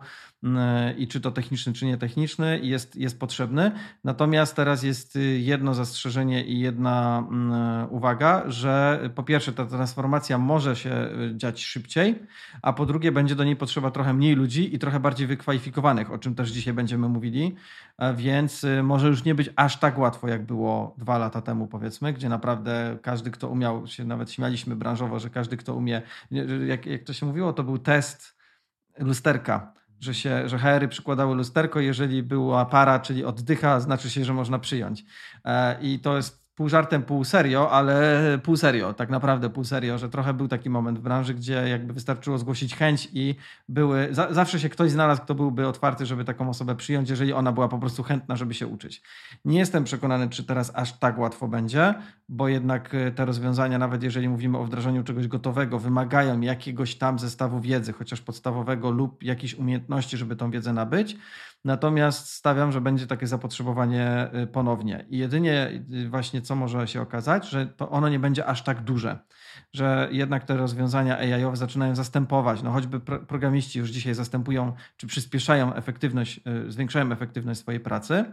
i czy to techniczny, czy nietechniczny, jest, jest potrzebny. Natomiast teraz jest jedno zastrzeżenie i jedna mm, uwaga, że po pierwsze ta transformacja może się dziać szybciej, a po drugie będzie do niej potrzeba trochę mniej ludzi i trochę bardziej wykwalifikowanych, o czym też dzisiaj będziemy mówili, więc może już nie być aż tak łatwo, jak było dwa lata temu, powiedzmy, gdzie naprawdę każdy, kto umiał, się nawet śmialiśmy branżowo, że każdy, kto umie, jak, jak to się mówiło, to był test lusterka że, się, że HR-y przykładały lusterko, jeżeli była para, czyli oddycha, znaczy się, że można przyjąć. E, I to jest pół żartem, pół serio, ale pół serio, tak naprawdę pół serio, że trochę był taki moment w branży, gdzie jakby wystarczyło zgłosić chęć i były, za, zawsze się ktoś znalazł, kto byłby otwarty, żeby taką osobę przyjąć, jeżeli ona była po prostu chętna, żeby się uczyć. Nie jestem przekonany, czy teraz aż tak łatwo będzie, bo jednak e, te rozwiązania, nawet jeżeli mówimy o wdrażaniu czegoś gotowego, wymagają jakiegoś tam zestawu wiedzy, chociaż podstawowego lub jakichś umiejętności, żeby tą wiedzę nabyć. Natomiast stawiam, że będzie takie zapotrzebowanie y, ponownie. I jedynie y, właśnie co może się okazać, że to ono nie będzie aż tak duże, że jednak te rozwiązania AI-owe zaczynają zastępować. No choćby pro programiści już dzisiaj zastępują czy przyspieszają efektywność, y, zwiększają efektywność swojej pracy.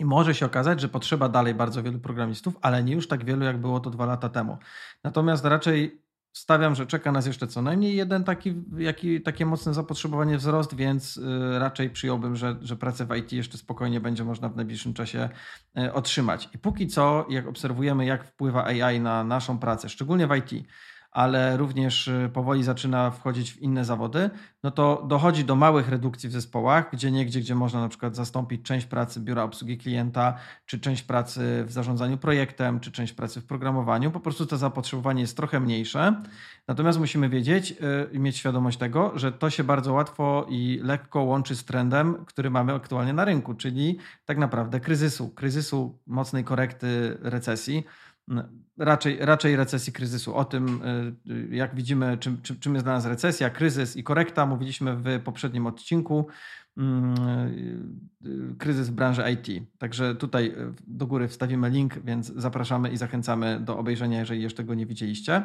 I może się okazać, że potrzeba dalej bardzo wielu programistów, ale nie już tak wielu, jak było to dwa lata temu. Natomiast raczej Stawiam, że czeka nas jeszcze co najmniej jeden taki, jaki, takie mocne zapotrzebowanie wzrost, więc y, raczej przyjąłbym, że, że pracę w IT jeszcze spokojnie będzie można w najbliższym czasie y, otrzymać. I póki co, jak obserwujemy, jak wpływa AI na naszą pracę, szczególnie w IT, ale również y, powoli zaczyna wchodzić w inne zawody, no to dochodzi do małych redukcji w zespołach, gdzie niegdzie, gdzie można na przykład zastąpić część pracy biura obsługi klienta, czy część pracy w zarządzaniu projektem, czy część pracy w programowaniu. Po prostu to zapotrzebowanie jest trochę mniejsze. Natomiast musimy wiedzieć y, i mieć świadomość tego, że to się bardzo łatwo i lekko łączy z trendem, który mamy aktualnie na rynku, czyli tak naprawdę kryzysu, kryzysu mocnej korekty recesji raczej, raczej recesji kryzysu. O tym, y, jak widzimy, czym, czym, czym jest dla nas recesja, kryzys i korekta, mówiliśmy w poprzednim odcinku. Mm, y, y, kryzys w branży IT. Także tutaj do góry wstawimy link, więc zapraszamy i zachęcamy do obejrzenia, jeżeli jeszcze go nie widzieliście.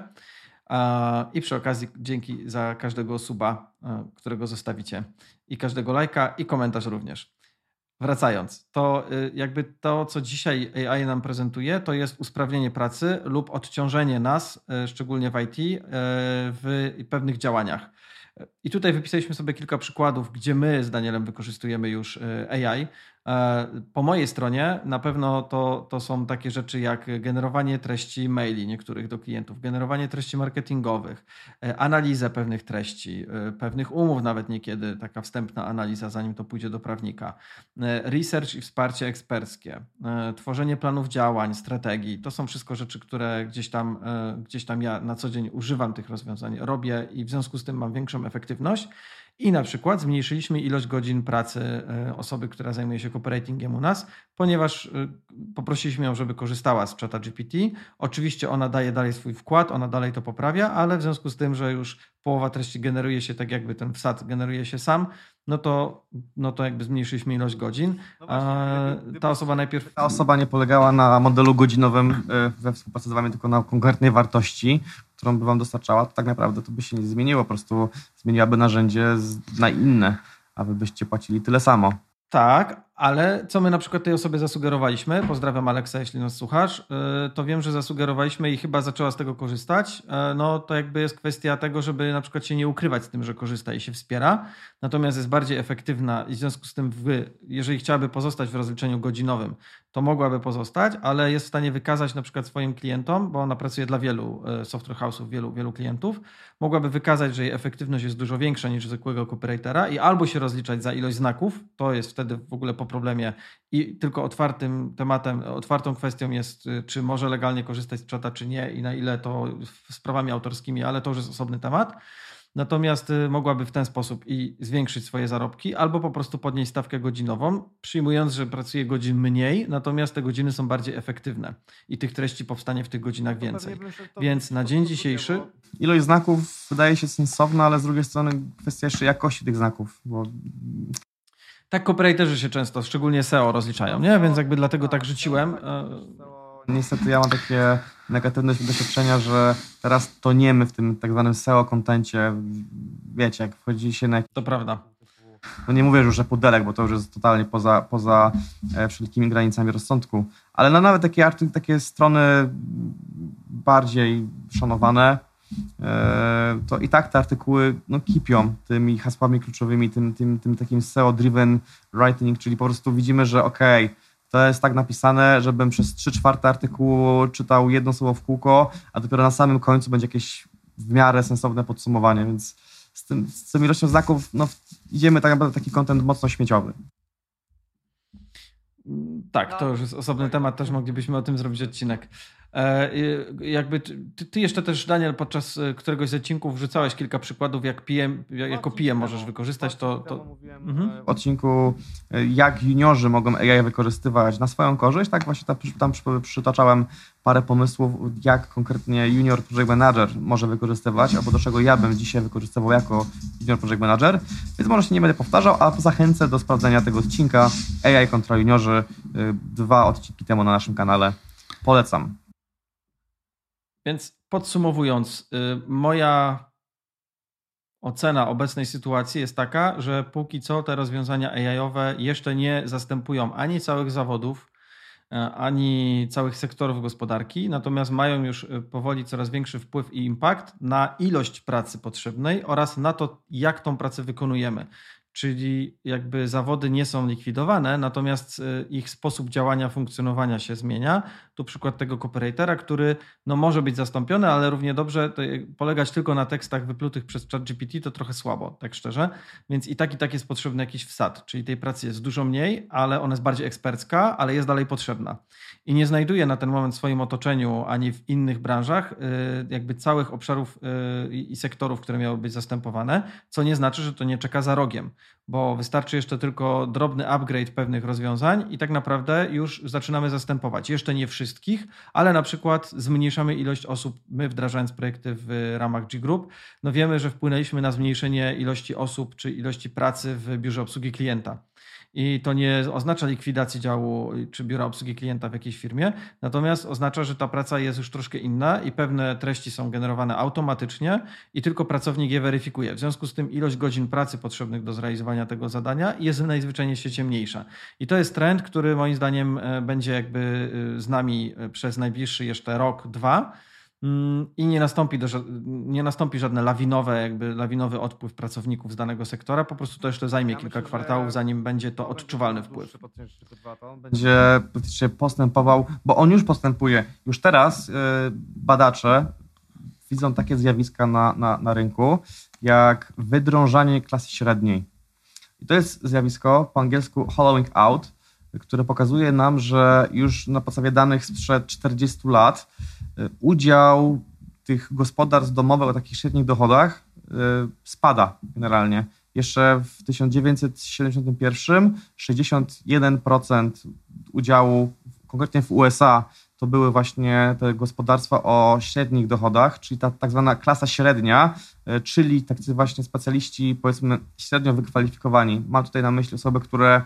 I przy okazji dzięki za każdego suba, którego zostawicie, i każdego lajka, i komentarz również. Wracając, to y, jakby to, co dzisiaj AI nam prezentuje, to jest usprawnienie pracy lub odciążenie nas, y, szczególnie w IT, y, w pewnych działaniach. I tutaj wypisaliśmy sobie kilka przykładów, gdzie my z Danielem wykorzystujemy już AI. E, po mojej stronie na pewno to, to są takie rzeczy jak generowanie treści maili niektórych do klientów, generowanie treści marketingowych, e, analizę pewnych treści, e, pewnych umów, nawet niekiedy taka wstępna analiza, zanim to pójdzie do prawnika, research i wsparcie eksperckie, tworzenie planów działań, strategii. To są wszystko rzeczy, które gdzieś tam, gdzieś tam ja na co dzień używam tych rozwiązań, robię i w związku z tym mam większą efektywność. I na przykład zmniejszyliśmy ilość godzin pracy e, osoby, która zajmuje się copywritingiem u nas, ponieważ e, poprosiliśmy ją, żeby korzystała z czata GPT. Oczywiście ona daje dalej swój wkład, ona dalej to poprawia, ale w związku z tym, że już połowa treści generuje się tak, jakby ten wsad generuje się sam, no to, no to jakby zmniejszyliśmy ilość godzin. No właśnie, ta osoba najpierw. Ta osoba nie polegała na modelu godzinowym e, we współpracy z Wami, tylko na konkretnej wartości, którą by Wam dostarczała, to tak naprawdę to by się nie zmieniło. Po prostu zmieniłaby narzędzie na inne, a Wy byście płacili tyle samo. Tak, ale co my na przykład tej osobie zasugerowaliśmy, pozdrawiam Aleksa, jeśli nas słuchasz, y, to wiem, że zasugerowaliśmy i chyba zaczęła z tego korzystać. Y, no to jakby jest kwestia tego, żeby na przykład się nie ukrywać z tym, że korzysta i się wspiera, natomiast jest bardziej efektywna i w związku z tym, wy, jeżeli chciałaby pozostać w rozliczeniu godzinowym, to mogłaby pozostać, ale jest w stanie wykazać na przykład swoim klientom, bo ona pracuje dla wielu y, software house'ów, wielu, wielu klientów, mogłaby wykazać, że jej efektywność jest dużo większa niż zwykłego copywritera i albo się rozliczać za ilość znaków, to jest wtedy w ogóle po problemie i tylko otwartym tematem, otwartą kwestią jest, y, czy może legalnie korzystać z czata, czy nie i na ile to sprawami autorskimi, ale to już jest osobny temat. Natomiast y, mogłaby w ten sposób i zwiększyć swoje zarobki, albo po prostu podnieść stawkę godzinową, przyjmując, że pracuje godzin mniej, natomiast te godziny są bardziej efektywne i tych treści powstanie w tych godzinach więcej. Więc na dzień dzisiejszy. Ilość znaków wydaje się sensowna, ale z drugiej strony kwestia jeszcze jakości tych znaków, bo tak copywriterzy się często, szczególnie SEO rozliczają, nie? Więc jakby dlatego tak rzuciłem. E, Niestety ja mam takie negatywne doświadczenia, że teraz toniemy w tym tak zwanym SEO kontencie. Wiecie, jak wchodzi się na... To prawda. No nie mówię już, że pudelek, bo to już jest totalnie poza, poza e, wszelkimi granicami rozsądku, ale no nawet takie, takie strony bardziej szanowane, to i tak te artykuły no, kipią tymi hasłami kluczowymi, tym, tym, tym takim SEO-driven writing, czyli po prostu widzimy, że okej, okay, to jest tak napisane, żebym przez 3 czwarte artykułu czytał jedno słowo w kółko, a dopiero na samym końcu będzie jakieś w miarę sensowne podsumowanie, więc z, tym, z tą ilością znaków no, idziemy tak naprawdę taki kontent mocno śmieciowy. Tak, to już jest osobny temat, też moglibyśmy o tym zrobić odcinek. E, jakby ty, ty, jeszcze też, Daniel, podczas e, któregoś z odcinków wrzucałeś kilka przykładów, jak PM, jako PM możesz wykorzystać to. to... Mhm. E, w odcinku, jak juniorzy mogą AI wykorzystywać na swoją korzyść, tak właśnie tam, tam przytaczałem parę pomysłów, jak konkretnie junior project manager może wykorzystywać, albo do czego ja bym dzisiaj wykorzystywał jako junior project manager, więc może się nie będę powtarzał, a zachęcę do sprawdzenia tego odcinka AI kontra juniorzy, dwa odcinki temu na naszym kanale. Polecam. Więc podsumowując, y, moja ocena obecnej sytuacji jest taka, że póki co te rozwiązania AI-owe jeszcze nie zastępują ani całych zawodów, y, ani całych sektorów gospodarki, natomiast mają już y, powoli coraz większy wpływ i impact na ilość pracy potrzebnej oraz na to, jak tą pracę wykonujemy. Czyli jakby zawody nie są likwidowane, natomiast y, ich sposób działania, funkcjonowania się zmienia. Tu przykład tego cooperatora, który no, może być zastąpiony, ale równie dobrze polegać tylko na tekstach wyplutych przez ChatGPT to trochę słabo, tak szczerze. Więc i tak i tak jest potrzebny jakiś wsad, czyli tej pracy jest dużo mniej, ale ona jest bardziej ekspercka, ale jest dalej potrzebna. I nie znajduje na ten moment w swoim otoczeniu ani w innych branżach y, jakby całych obszarów y, i sektorów, które miały być zastępowane, co nie znaczy, że to nie czeka za rogiem bo wystarczy jeszcze tylko drobny upgrade pewnych rozwiązań i tak naprawdę już zaczynamy zastępować. Jeszcze nie wszystkich, ale na przykład zmniejszamy ilość osób, my wdrażając projekty w ramach G Group, no wiemy, że wpłynęliśmy na zmniejszenie ilości osób czy ilości pracy w biurze obsługi klienta. I to nie oznacza likwidacji działu czy biura obsługi klienta w jakiejś firmie, natomiast oznacza, że ta praca jest już troszkę inna i pewne treści są generowane automatycznie i tylko pracownik je weryfikuje. W związku z tym ilość godzin pracy potrzebnych do zrealizowania tego zadania jest najzwyczajniej w świecie mniejsza. I to jest trend, który moim zdaniem e, będzie jakby e, z nami e, przez najbliższy jeszcze rok, dwa i nie nastąpi, do, nie nastąpi żadne lawinowe, jakby lawinowy odpływ pracowników z danego sektora. Po prostu to jeszcze zajmie ja kilka myślę, kwartałów, zanim będzie to odczuwalny wpływ. Będzie praktycznie postępował, bo on już postępuje. Już teraz yy, badacze widzą takie zjawiska na, na, na rynku, jak wydrążanie klasy średniej. I to jest zjawisko po angielsku hollowing out, które pokazuje nam, że już na podstawie danych sprzed 40 lat y, udział tych gospodarstw domowych o takich średnich dochodach y, spada generalnie. Jeszcze w 1971 61% udziału, konkretnie w USA, to były właśnie te gospodarstwa o średnich dochodach, czyli ta tak zwana klasa średnia, y, czyli tacy właśnie specjaliści, powiedzmy, średnio wykwalifikowani. Mam tutaj na myśli osoby, które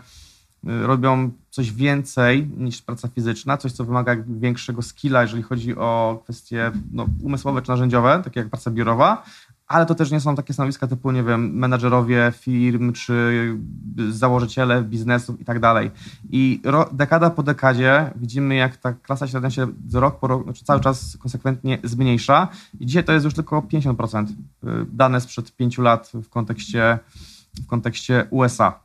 robią coś więcej niż praca fizyczna, coś, co wymaga większego skilla, jeżeli chodzi o kwestie no, umysłowe czy narzędziowe, takie jak praca biurowa, ale to też nie są takie stanowiska typu, nie wiem, menadżerowie firm czy założyciele biznesów i tak dalej. I dekada po dekadzie widzimy, jak ta klasa średnia się rok po roku, znaczy cały czas konsekwentnie zmniejsza i dzisiaj to jest już tylko 50%. Y, dane sprzed pięciu lat w kontekście, w kontekście USA.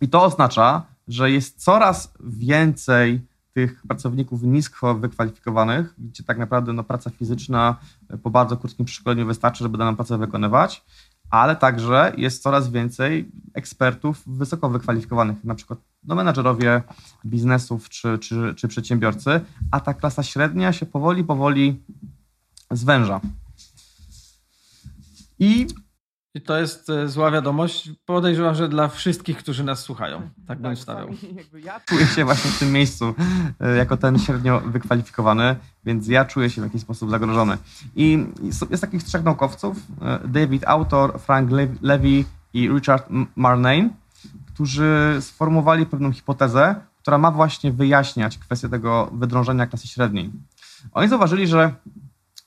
I to oznacza, że jest coraz więcej tych pracowników nisko wykwalifikowanych, gdzie tak naprawdę no, praca fizyczna po bardzo krótkim przeszkoleniu wystarczy, żeby daną pracę wykonywać, ale także jest coraz więcej ekspertów wysoko wykwalifikowanych, na przykład no, menadżerowie biznesów czy, czy, czy przedsiębiorcy, a ta klasa średnia się powoli, powoli zwęża. I i to jest e, zła wiadomość. Podejrzewam, że dla wszystkich, którzy nas słuchają. Tak, bym tak, stawiał. Ja czuję się właśnie w tym miejscu e, jako ten średnio wykwalifikowany, więc ja czuję się w jakiś sposób zagrożony. I jest takich trzech naukowców, e, David Autor, Frank Levy i Richard Marnane, którzy sformułowali pewną hipotezę, która ma właśnie wyjaśniać kwestię tego wydrążenia klasy średniej. Oni zauważyli, że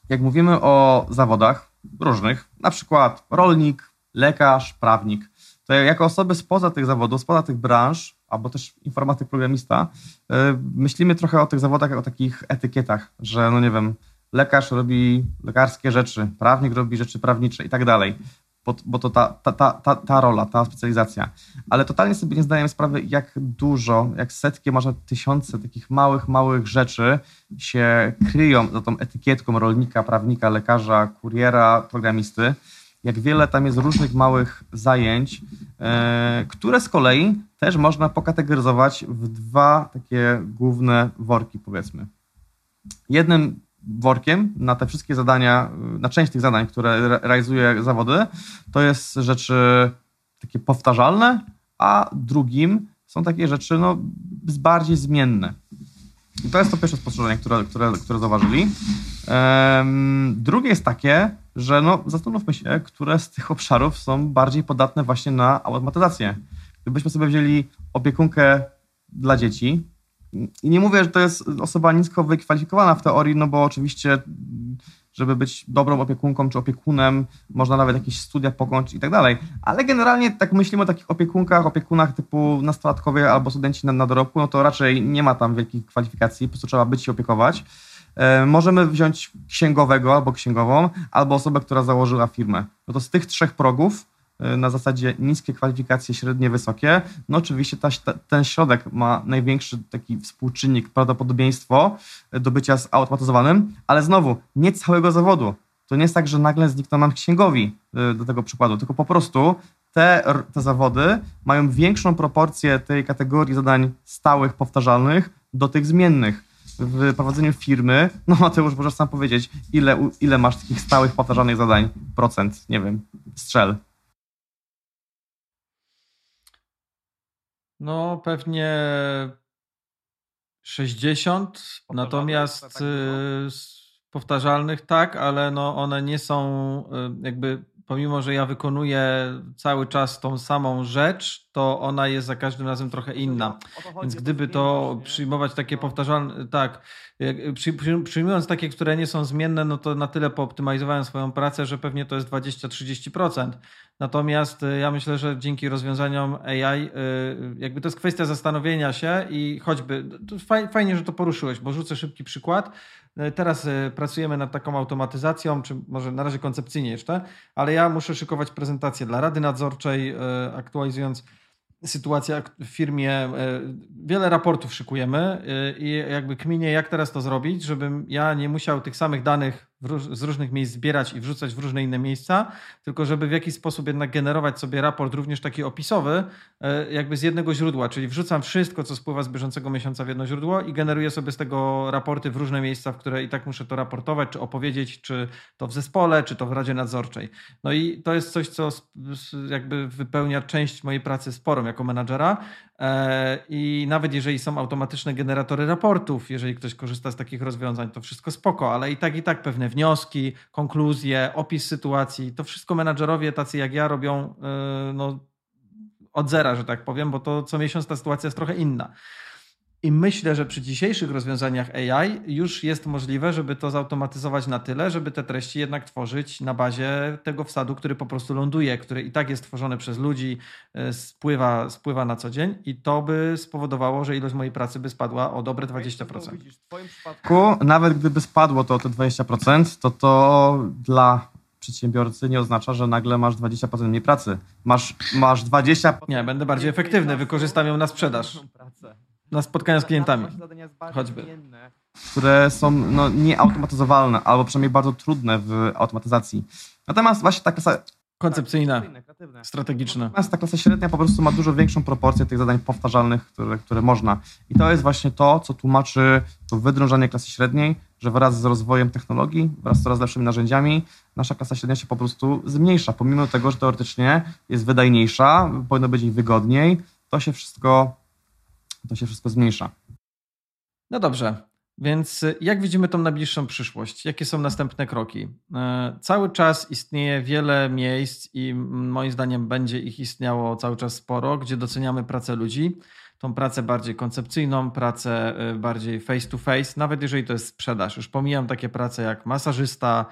jak mówimy o zawodach, różnych, na przykład rolnik, lekarz, prawnik. To jako osoby spoza tych zawodów, spoza tych branż, albo też informatyk, programista, yy, myślimy trochę o tych zawodach o takich etykietach, że no nie wiem, lekarz robi lekarskie rzeczy, prawnik robi rzeczy prawnicze i tak dalej bo, to ta, ta, ta, ta, rola, ta specjalizacja. Ale totalnie sobie nie zdajemy sprawy, jak dużo, jak setki, może tysiące takich małych, małych rzeczy się kryją za tą etykietką rolnika, prawnika, lekarza, kuriera, programisty. Jak wiele tam jest różnych małych zajęć, e, które z kolei też można pokategoryzować w dwa takie główne worki, powiedzmy. Jednym workiem na te wszystkie zadania, na część tych zadań, które realizuje zawody, to jest rzeczy takie powtarzalne, a drugim są takie rzeczy no, bardziej zmienne. I to jest to pierwsze spostrzeżenie, które, które, które zauważyli. Um, drugie jest takie, że no, zastanówmy się, które z tych obszarów są bardziej podatne właśnie na automatyzację. Gdybyśmy sobie wzięli opiekunkę dla dzieci, i nie mówię, że to jest osoba nisko wykwalifikowana w teorii, no bo oczywiście, żeby być dobrą opiekunką czy opiekunem, można nawet jakieś studia pokończyć i tak dalej. Ale generalnie, tak myślimy o takich opiekunkach, opiekunach typu nastolatkowie albo studenci na, na dorobku, no to raczej nie ma tam wielkich kwalifikacji, po prostu trzeba być i opiekować. E, możemy wziąć księgowego albo księgową, albo osobę, która założyła firmę. No to z tych trzech progów na zasadzie niskie kwalifikacje, średnie, wysokie. No oczywiście ta, ten środek ma największy taki współczynnik, prawdopodobieństwo do bycia zautomatyzowanym, ale znowu nie całego zawodu. To nie jest tak, że nagle znikną nam księgowi do tego przykładu, tylko po prostu te, te zawody mają większą proporcję tej kategorii zadań stałych, powtarzalnych do tych zmiennych. W prowadzeniu firmy, no Mateusz, możesz sam powiedzieć, ile, ile masz takich stałych, powtarzalnych zadań? Procent, nie wiem, strzel. No pewnie 60, natomiast y, powtarzalnych tak, ale no one nie są y, jakby pomimo, że ja wykonuję cały czas tą samą rzecz, to ona jest za każdym razem trochę inna. Więc gdyby to przyjmować takie no. powtarzalne, tak, przyjmując takie, które nie są zmienne, no to na tyle pooptymalizowałem swoją pracę, że pewnie to jest 20-30%. Natomiast y, ja myślę, że dzięki rozwiązaniom AI, y, jakby to jest kwestia zastanowienia się i choćby, fajnie, że to poruszyłeś, bo rzucę szybki przykład. Y, teraz pracujemy nad taką automatyzacją, czy może na razie koncepcyjnie jeszcze, ale ja muszę szykować prezentację dla Rady Nadzorczej, aktualizując sytuacja w firmie, e, wiele raportów szykujemy e, i jakby kminie, jak teraz to zrobić, żebym ja nie musiał tych samych danych z różnych miejsc zbierać i wrzucać w różne inne miejsca, tylko żeby w jakiś sposób jednak generować sobie raport również taki opisowy, e, jakby z jednego źródła, czyli wrzucam wszystko, co spływa z bieżącego miesiąca w jedno źródło i generuję sobie z tego raporty w różne miejsca, w które i tak muszę to raportować, czy opowiedzieć, czy to w zespole, czy to w Radzie Nadzorczej. No i to jest coś, co jakby wypełnia część mojej pracy sporą jako menadżera, I nawet jeżeli są automatyczne generatory raportów, jeżeli ktoś korzysta z takich rozwiązań, to wszystko spoko, ale i tak, i tak pewne wnioski, konkluzje, opis sytuacji, to wszystko menadżerowie tacy jak ja robią e, no, od zera, że tak powiem, bo to co miesiąc ta sytuacja jest trochę inna. I myślę, że przy dzisiejszych rozwiązaniach AI już jest możliwe, żeby to zautomatyzować na tyle, żeby te treści jednak tworzyć na bazie tego wsadu, który po prostu ląduje, który i tak jest tworzony przez ludzi, e, spływa, spływa na co dzień i to by spowodowało, że ilość mojej pracy by spadła o dobre 20%. Widzisz, w Twoim przypadku, nawet gdyby spadło to o te 20%, to to dla przedsiębiorcy nie oznacza, że nagle masz 20% mniej pracy. Masz, masz 20%. Nie, będę bardziej efektywny, wykorzystam ją na sprzedaż na spotkania z klientami. Choćby. Które są no, nieautomatyzowalne, albo przynajmniej bardzo trudne w automatyzacji. Natomiast właśnie ta klasa koncepcyjne, strategiczne. Natomiast ta klasa średnia po prostu ma dużo większą proporcję tych zadań powtarzalnych, które, które można. I to jest właśnie to, co tłumaczy to wydrążanie klasy średniej, że wraz z rozwojem technologii, wraz z coraz lepszymi narzędziami, nasza klasa średnia się po prostu zmniejsza. Pomimo tego, że teoretycznie jest wydajniejsza, powinno być jej wygodniej, to się wszystko to się wszystko zmniejsza. No dobrze, więc jak widzimy tą najbliższą przyszłość? Jakie są następne kroki? E, cały czas istnieje wiele miejsc i moim zdaniem będzie ich istniało cały czas sporo, gdzie doceniamy pracę ludzi. Tą pracę bardziej koncepcyjną, pracę y, bardziej face to face, nawet jeżeli to jest sprzedaż. Już pomijam takie prace jak masażysta,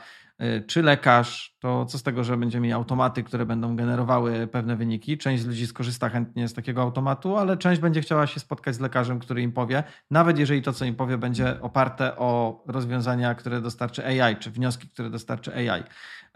czy lekarz, to co z tego, że będziemy mieli automaty, które będą generowały pewne wyniki. Część z ludzi skorzysta chętnie z takiego automatu, ale część będzie chciała się spotkać z lekarzem, który im powie, nawet jeżeli to, co im powie, będzie oparte o rozwiązania, które dostarczy AI, czy wnioski, które dostarczy AI.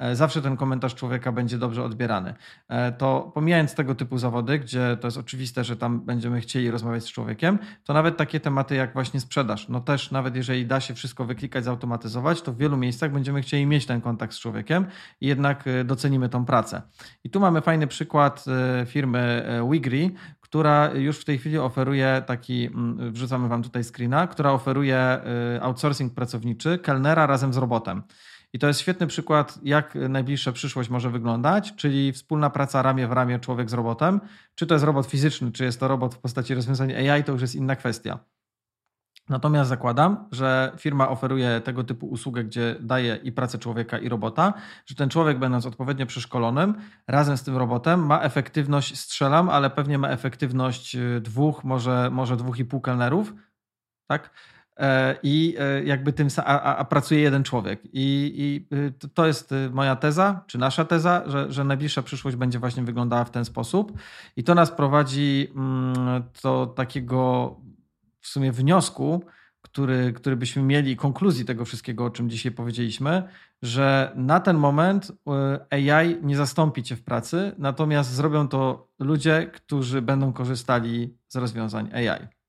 E, zawsze ten komentarz człowieka będzie dobrze odbierany. E, to pomijając tego typu zawody, gdzie to jest oczywiste, że tam będziemy chcieli rozmawiać z człowiekiem, to nawet takie tematy jak właśnie sprzedaż, no też nawet jeżeli da się wszystko wyklikać, zautomatyzować, to w wielu miejscach będziemy chcieli mieć ten kontakt z człowiekiem i jednak e, docenimy tą pracę. I tu mamy fajny przykład firmy Wigri, która już w tej chwili oferuje taki, mm, wrzucamy Wam tutaj screena, która oferuje outsourcing pracowniczy kelnera razem z robotem. I to jest świetny przykład, jak najbliższa przyszłość może wyglądać, czyli wspólna praca ramię w ramię człowiek z robotem. Czy to jest robot fizyczny, czy jest to robot w postaci rozwiązania AI, to już jest inna kwestia. Natomiast zakładam, że firma oferuje tego typu usługę, gdzie daje i pracę człowieka, i robota, że ten człowiek, będąc odpowiednio przeszkolonym, razem z tym robotem ma efektywność, strzelam, ale pewnie ma efektywność y, dwóch, może, może dwóch i pół kelnerów, tak? E, i e, jakby tym, a, a, pracuje jeden człowiek. I, I, y, to jest y, moja teza, czy nasza teza, że, że najbliższa przyszłość będzie właśnie wyglądała w ten sposób. I to nas prowadzi do mm, takiego w sumie wniosku, który, który byśmy mieli, konkluzji tego wszystkiego, o czym dzisiaj powiedzieliśmy, że na ten moment e, AI nie zastąpi cię w pracy, natomiast zrobią to ludzie, którzy będą korzystali z rozwiązań AI.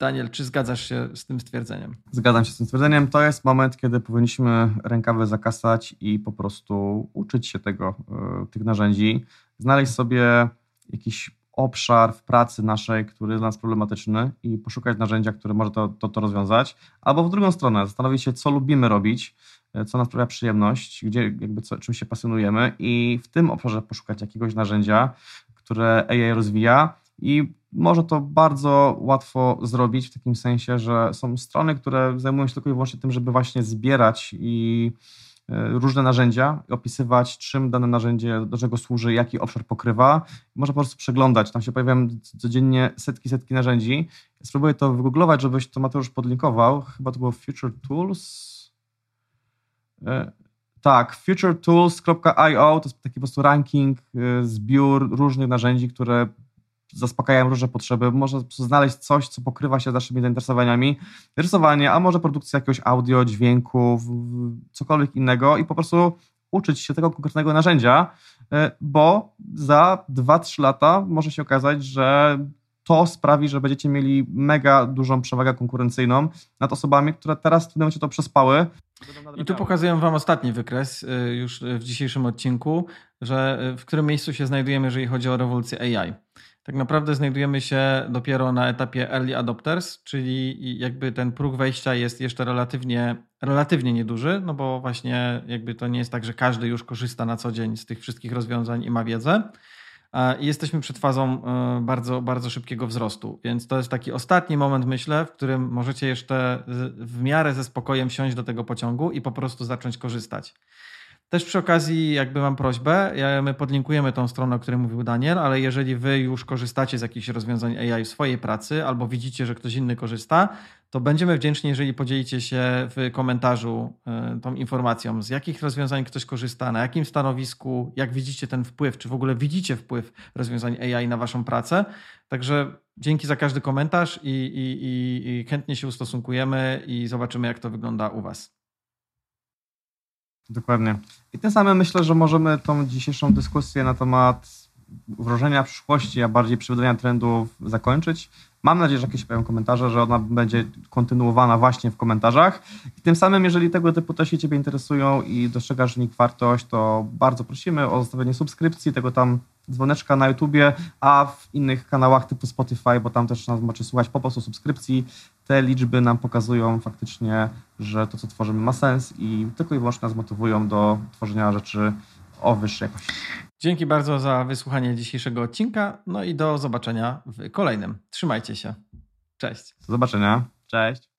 Daniel, czy zgadzasz się z tym stwierdzeniem? Zgadzam się z tym stwierdzeniem. To jest moment, kiedy powinniśmy rękawy zakasać i po prostu uczyć się tego, e, tych narzędzi, znaleźć sobie jakiś obszar w pracy naszej, który jest dla nas problematyczny i poszukać narzędzia, które może to, to, to rozwiązać, albo w drugą stronę zastanowić się, co lubimy robić, e, co nas sprawia przyjemność, gdzie jakby co, czym się pasjonujemy i w tym obszarze poszukać jakiegoś narzędzia, które AI rozwija i może to bardzo łatwo zrobić w takim sensie, że są strony, które zajmują się tylko i wyłącznie tym, żeby właśnie zbierać i e, różne narzędzia i opisywać, czym dane narzędzie, do czego służy, jaki obszar pokrywa. Można po prostu przeglądać. Tam się pojawiają codziennie setki, setki narzędzi. Spróbuję to wygooglować, żebyś to Mateusz podlinkował. Chyba to było Future Tools. E, tak, futuretools.io to jest taki po prostu ranking, e, zbiór różnych narzędzi, które zaspokajają różne potrzeby. Można znaleźć coś, co pokrywa się z naszymi zainteresowaniami. Rysowanie, a może produkcja jakiegoś audio, dźwięku, cokolwiek innego i po prostu uczyć się tego konkretnego narzędzia, e, bo za 2-3 lata może się okazać, że to sprawi, że będziecie mieli mega dużą przewagę konkurencyjną nad osobami, które teraz w tym momencie to przespały. I tu pokazuję Wam ostatni wykres e, już w dzisiejszym odcinku, że e, w którym miejscu się znajdujemy, jeżeli chodzi o rewolucję AI tak naprawdę znajdujemy się dopiero na etapie early adopters, czyli jakby ten próg wejścia jest jeszcze relatywnie, relatywnie nieduży, no bo właśnie jakby to nie jest tak, że każdy już korzysta na co dzień z tych wszystkich rozwiązań i ma wiedzę. I jesteśmy przed fazą e, bardzo, bardzo szybkiego wzrostu, więc to jest taki ostatni moment, myślę, w którym możecie jeszcze w miarę ze spokojem wsiąść do tego pociągu i po prostu zacząć korzystać. Też przy okazji jakby mam prośbę, my podlinkujemy tą stronę, o której mówił Daniel, ale jeżeli wy już korzystacie z jakichś rozwiązań AI w swojej pracy albo widzicie, że ktoś inny korzysta, to będziemy wdzięczni, jeżeli podzielicie się w komentarzu y, tą informacją, z jakich rozwiązań ktoś korzysta, na jakim stanowisku, jak widzicie ten wpływ, czy w ogóle widzicie wpływ rozwiązań AI na waszą pracę. Także dzięki za każdy komentarz i, i, i, i chętnie się ustosunkujemy i zobaczymy, jak to wygląda u was. Dokładnie. I tym samym myślę, że możemy tą dzisiejszą dyskusję na temat wróżenia przyszłości, a bardziej przewidywania trendów zakończyć. Mam nadzieję, że jakieś pojawią komentarze, że ona będzie kontynuowana właśnie w komentarzach. I tym samym, jeżeli tego typu treści Ciebie interesują i dostrzegasz w nich wartość, to bardzo prosimy o zostawienie subskrypcji, tego tam dzwoneczka na YouTubie, a w innych kanałach typu Spotify, bo tam też nas możecie słuchać po prostu subskrypcji. Te liczby nam pokazują faktycznie, że to, co tworzymy, ma sens i tylko i wyłącznie nas motywują do tworzenia rzeczy o wyższej jakości. Dzięki bardzo za wysłuchanie dzisiejszego odcinka. No i do zobaczenia w kolejnym. Trzymajcie się. Cześć. Do zobaczenia. Cześć.